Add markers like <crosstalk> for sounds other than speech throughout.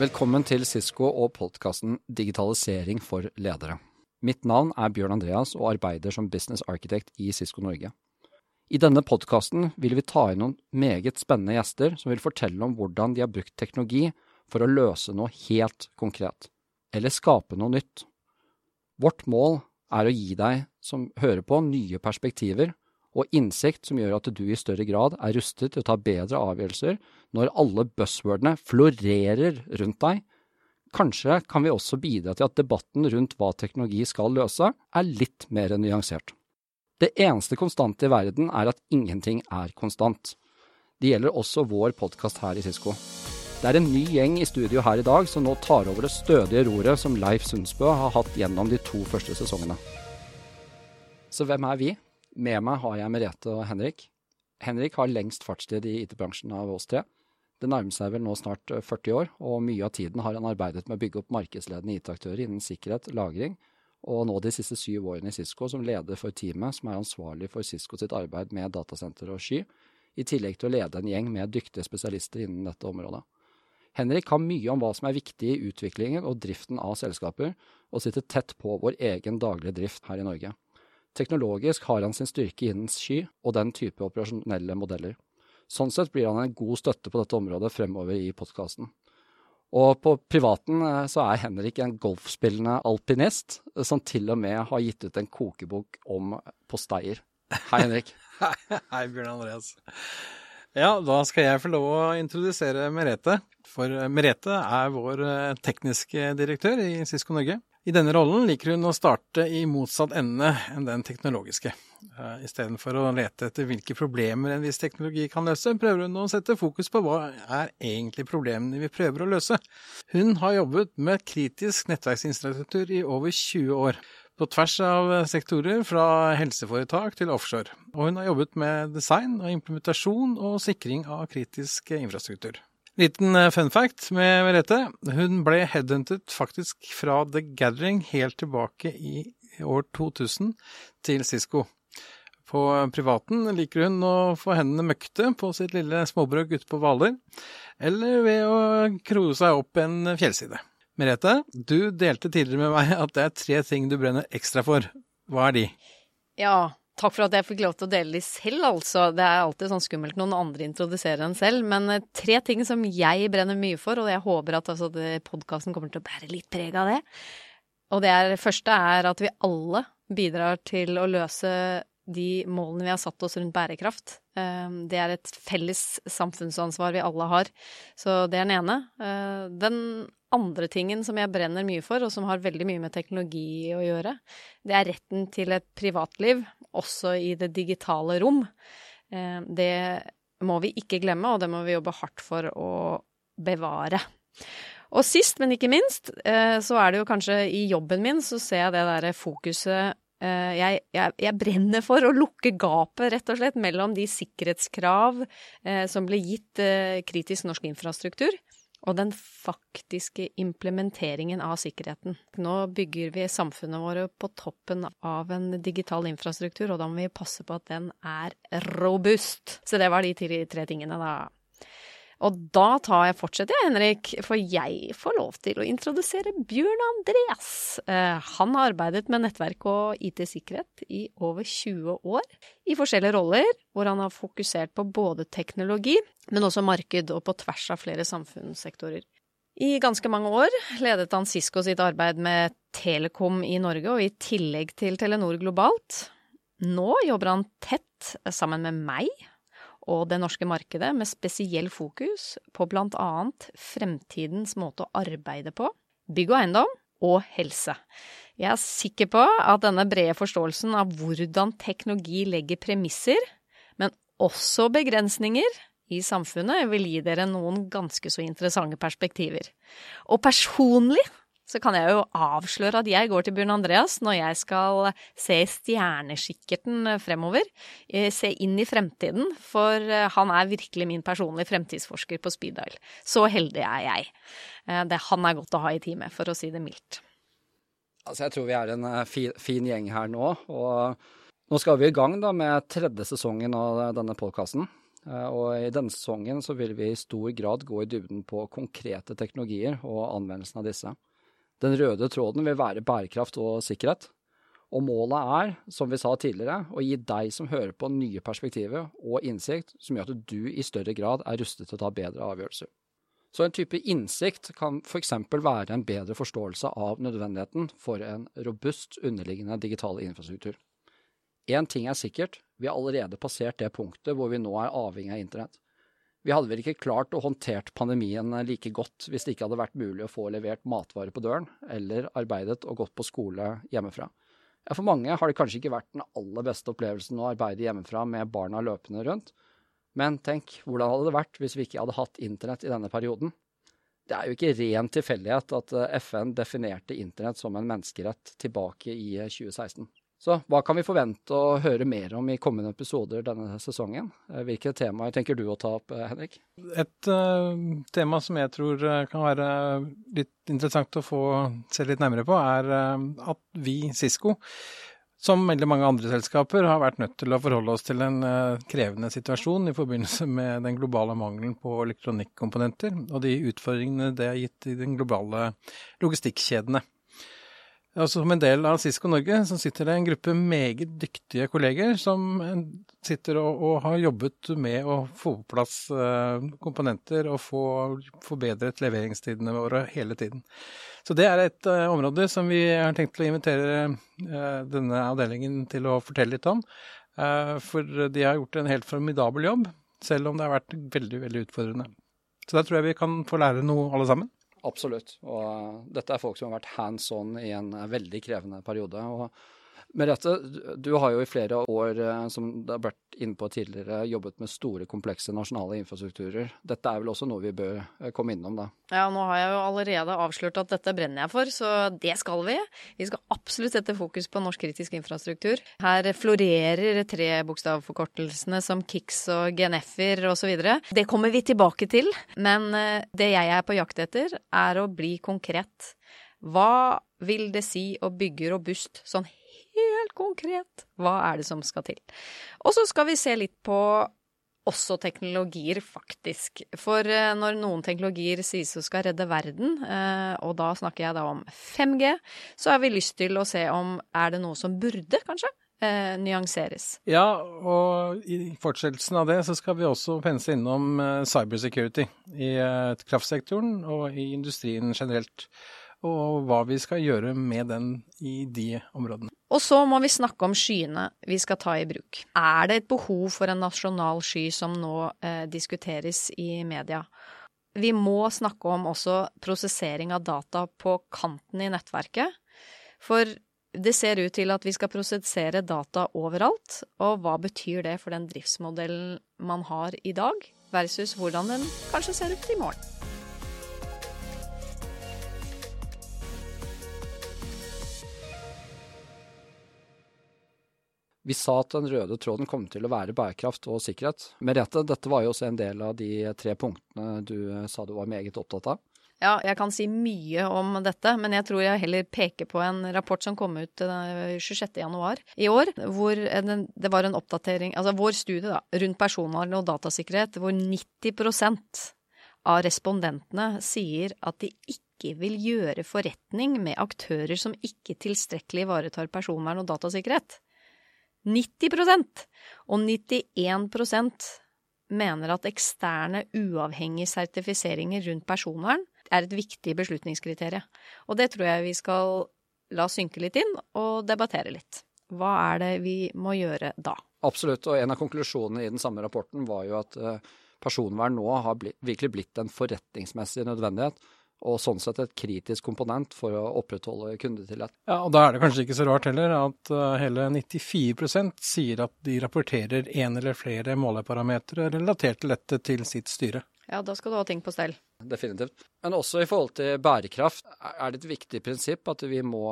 Velkommen til Cisco og podkasten Digitalisering for ledere. Mitt navn er Bjørn Andreas og arbeider som business architect i Cisco Norge. I denne podkasten vil vi ta inn noen meget spennende gjester som vil fortelle om hvordan de har brukt teknologi for å løse noe helt konkret, eller skape noe nytt. Vårt mål er å gi deg som hører på, nye perspektiver og innsikt som gjør at du i større grad er rustet til å ta bedre avgjørelser når alle buzzwordene florerer rundt deg. Kanskje kan vi også bidra til at debatten rundt hva teknologi skal løse, er litt mer nyansert. Det eneste konstante i verden er at ingenting er konstant. Det gjelder også vår podkast her i Cisco. Det er en ny gjeng i studio her i dag som nå tar over det stødige roret som Leif Sundsbø har hatt gjennom de to første sesongene. Så hvem er vi? Med meg har jeg Merete og Henrik. Henrik har lengst fartstid i IT-bransjen av oss tre. Det nærmer seg vel nå snart 40 år, og mye av tiden har han arbeidet med å bygge opp markedsledende IT-aktører innen sikkerhet, lagring, og nå de siste syv årene i Cisco som leder for teamet som er ansvarlig for Cisco sitt arbeid med datasenter og sky, i tillegg til å lede en gjeng med dyktige spesialister innen dette området. Henrik kan mye om hva som er viktig i utviklingen og driften av selskaper, og sitter tett på vår egen daglige drift her i Norge. Teknologisk har han sin styrke innen sky og den type operasjonelle modeller. Sånn sett blir han en god støtte på dette området fremover i podkasten. Og på privaten eh, så er Henrik en golfspillende alpinist som til og med har gitt ut en kokebok om posteier. Hei, Henrik. <laughs> Hei, Bjørn Andreas. Ja, da skal jeg få lov å introdusere Merete. For Merete er vår eh, tekniske direktør i Cisco Norge. I denne rollen liker hun å starte i motsatt ende enn den teknologiske. Uh, Istedenfor å lete etter hvilke problemer en viss teknologi kan løse, prøver hun å sette fokus på hva er egentlig problemene vi prøver å løse. Hun har jobbet med kritisk nettverksinfrastruktur i over 20 år, på tvers av sektorer fra helseforetak til offshore. Og hun har jobbet med design og implementasjon og sikring av kritisk infrastruktur. Liten eh, fun fact med Merete. Hun ble headhuntet faktisk fra The Gathering helt tilbake i år 2000 til Cisco. På privaten liker hun å få hendene møkte på sitt lille småbrød ute på Hvaler, eller ved å kroe seg opp en fjellside. Merete, du delte tidligere med meg at det er tre ting du brenner ekstra for. Hva er de? Ja, Takk for at jeg fikk lov til å dele de selv, altså. Det er alltid sånn skummelt når noen andre introduserer en selv. Men eh, tre ting som jeg brenner mye for, og jeg håper at altså, podkasten kommer til å bære litt preg av det. Og det er, første er at vi alle bidrar til å løse de målene vi har satt oss rundt bærekraft. Ehm, det er et felles samfunnsansvar vi alle har. Så det er den ene. Eh, den andre tingen som jeg brenner mye for, og som har veldig mye med teknologi å gjøre, det er retten til et privatliv, også i det digitale rom. Ehm, det må vi ikke glemme, og det må vi jobbe hardt for å bevare. Og sist, men ikke minst, eh, så er det jo kanskje i jobben min så ser jeg det derre fokuset Eh, jeg, jeg, jeg, brenner for å lukke gapet, rett og slett, mellom de sikkerhetskrav eh, som ble gitt eh, kritisk norsk infrastruktur, og den faktiske implementeringen av sikkerheten. Nå bygger vi samfunnet våre på toppen av en digital infrastruktur, og da må vi passe på at den er robust. Så det var de tre tingene, da. Og da tar jeg, fortsetter jeg, Henrik, for jeg får lov til å introdusere Bjørn Andreas. Eh, han har arbeidet med nettverk og IT-sikkerhet i over 20 år, i forskjellige roller, hvor han har fokusert på både teknologi, men også marked, og på tvers av flere samfunnssektorer. I ganske mange år ledet han Cisco sitt arbeid med Telekom i Norge, og i tillegg til Telenor globalt. Nå jobber han tett sammen med meg og det norske markedet, med spesiell fokus på blant annet fremtidens måte å arbeide på, bygg og eiendom og helse. Jeg er sikker på at denne brede forståelsen av hvordan teknologi legger premisser, men også begrensninger, i samfunnet vil gi dere noen ganske så interessante perspektiver. Og personlig så kan jeg jo avsløre at jeg går til Bjørn Andreas når jeg skal se stjerneskikkerten fremover. Eh, se inn i fremtiden, for eh, han er virkelig min personlige fremtidsforsker på speed dial. Så heldig er jeg. Eh, det, han er godt å ha i teamet, for å si det mildt. Altså, jeg tror vi er en fin, fin gjeng her nå. og nå skal vi i gang da med tredje sesongen av denne podkasten. Og i denne sesongen så vil vi i stor grad gå i dybden på konkrete teknologier og anvendelsen av disse. Den røde tråden vil være bærekraft og sikkerhet. Og målet er, som vi sa tidligere, å gi deg som hører på nye perspektiver og innsikt som gjør at du i større grad er rustet til å ta bedre avgjørelser. Så en type innsikt kan f.eks. være en bedre forståelse av nødvendigheten for en robust underliggende digital infrastruktur. Én ting er sikkert, vi har allerede passert det punktet hvor vi nå er avhengig av internett. Vi hadde vel ikke klart å håndtert pandemien like godt hvis det ikke hadde vært mulig å få levert matvarer på døren, eller arbeidet og gått på skole hjemmefra. Ja, for mange har det kanskje ikke vært den aller beste opplevelsen å arbeide hjemmefra med barna løpende rundt, men tenk, hvordan hadde det vært hvis vi ikke hadde hatt internett i denne perioden? Det er jo ikke ren tilfeldighet at eh, FN definerte internett som en menneskerett tilbake i 2016. Så hva kan vi forvente å høre mer om i kommende episoder denne sesongen? Eh, hvilke temaer tenker du å ta opp, eh, Henrik? Et uh, tema som jeg tror kan være litt interessant å få se litt nærmere på, er at vi, Cisco, som veldig mange andre selskaper, har vært nødt til å forholde oss til en krevende situasjon i forbindelse med den globale mangelen på elektronikkomponenter og de utfordringene det har gitt i den globale logistikkjedene. Altså Som en del av Cisco Norge så sitter det en gruppe meget dyktige kolleger som sitter og, og har jobbet med å få på plass eh, komponenter og få forbedret leveringstidene våre hele tiden. Så det er et eh, område som vi har tenkt å invitere eh, denne avdelingen til å fortelle litt om. for de har gjort en helt formidabel jobb, selv om det har vært veldig, veldig utfordrende. Så der tror jeg vi kan få lære noe alle sammen. Absolutt. Og dette er folk som har vært hands on i en uh, veldig krevende periode. og Merete, du har jo i flere år, uh, som det har vært inne på tidligere, jobbet med store, komplekse nasjonale infrastrukturer. Dette er vel også noe vi bør eh, komme innom, da? Ja, nå har jeg jo allerede avslørt at dette brenner jeg for, så det skal vi. Vi skal absolutt sette fokus på norsk kritisk infrastruktur. Her florerer trebokstavforkortelsene som KIX og GNF-er osv. Det kommer vi tilbake til, men eh, det jeg er på jakt etter, er å bli konkret. Hva vil det si å bygge robust sånn helt konkret. Hva er det som skal til? Og så skal vi se litt på også teknologier, faktisk. For eh, når noen teknologier sies å skal redde verden, eh, og da snakker jeg da om 5G, så har vi lyst til å se om er det noe som burde, kanskje, eh, nyanseres. Ja, og i fortsettelsen av det så skal vi også pense innom cybersecurity i kraftsektoren og i industrien generelt og hva vi skal gjøre med den i de områdene. Og så må vi snakke om skyene vi skal ta i bruk. Er det et behov for en nasjonal sky som nå eh, diskuteres i media? Vi må snakke om også prosessering av data på kanten i nettverket. For det ser ut til at vi skal prosessere data overalt, og hva betyr det for den driftsmodellen man har i dag, versus hvordan den kanskje ser ut i morgen? Vi sa at den røde tråden kom til å være bærekraft og sikkerhet. Merete, dette var jo også en del av de tre punktene du eh, sa du var meget opptatt av. Ja, jeg kan si mye om dette, men jeg tror jeg heller peker på en rapport som kom ut 26.1 eh, i år, hvor det var en oppdatering Altså vår studie da, rundt personvern og datasikkerhet, hvor 90% av respondentene sier at de ikke vil gjøre forretning med aktører som ikke tilstrekkelig ivaretar personvern og datasikkerhet. 90% Og 91% mener at eksterne, uavhengige sertifiseringer rundt personvern er et viktig beslutningskriterium. Og det tror jeg vi skal la synke litt inn og debattere litt. Hva er det vi må gjøre da? Absolutt, og en av konklusjonene i den samme rapporten var jo at eh, personvern nå har blitt, virkelig blitt en forretningsmessig nødvendighet og sånn sett et kritisk komponent for å opprettholde kundetillit. Ja, og Da er det kanskje ikke så rart heller at uh, hele 94% sier at de rapporterer en eller flere måleparametere relatert til dette til sitt styre. Ja, da skal du ha ting på stell. Definitivt. Men også i forhold til bærekraft er det et viktig prinsipp at vi må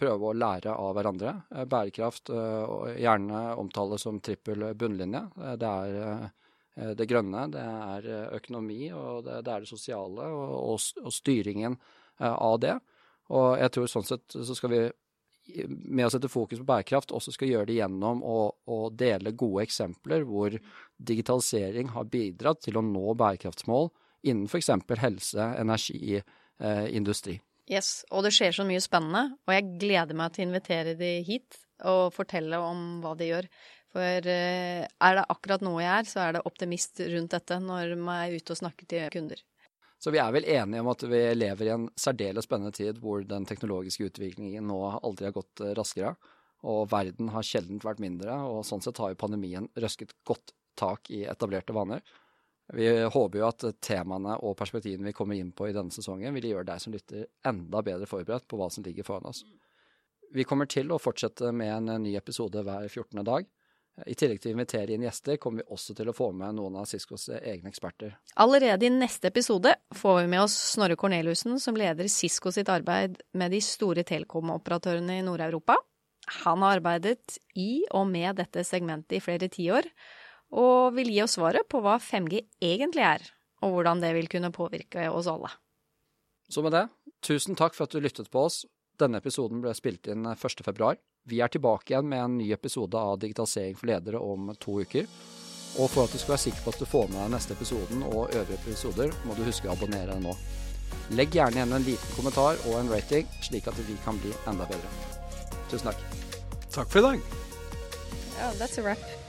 prøve å lære av hverandre. Eh, bærekraft gjerne omtales som trippel bunnlinje. Det er Eh, det grønne, det er eh, økonomi, og det, det er det sosiale, og, og, og, styringen eh, av det. Og jeg tror sånn sett så skal vi med å sette fokus på bærekraft også skal gjøre det gjennom å, å dele gode eksempler hvor digitalisering har bidratt til å nå bærekraftsmål innen f.eks. helse, energi, eh, industri. Yes, og det skjer så mye spennende, og jeg gleder meg til å invitere de hit og fortelle om hva de gjør. For eh, er det akkurat noe jeg er, så er det optimist rundt dette når man er ute og snakker til kunder. Så vi er vel enige om at vi lever i en særdeles spennende tid hvor den teknologiske utviklingen nå aldri har gått eh, raskere. Og verden har sjelden vært mindre, og sånn sett har jo pandemien røsket godt tak i etablerte vaner. Vi håper jo at temaene og perspektivene vi kommer inn på i denne sesongen, vil gjøre deg som lytter enda bedre forberedt på hva som ligger foran oss. Vi kommer til å fortsette med en ny episode hver 14. dag. I tillegg til å invitere inn gjester, kommer vi også til å få med noen av Siskos egne eksperter. Allerede i neste episode får vi med oss Snorre Corneliussen, som leder Cisco sitt arbeid med de store telekom-operatørene i Nord-Europa. Han har arbeidet i og med dette segmentet i flere tiår, og vil gi oss svaret på hva 5G egentlig er, og hvordan det vil kunne påvirke oss alle. Så med det, tusen takk for at du lyttet på oss. Denne episoden ble spilt inn 1.2. Vi er tilbake igjen med en ny episode av Digitalisering for ledere om to uker. Og for at du skal være sikker på at du får med deg neste episoden og øvrige episoder, må du huske å abonnere nå. Legg gjerne igjen en liten kommentar og en rating, slik at vi kan bli enda bedre. Tusen takk. Takk for i dag. Oh, that's a wrap.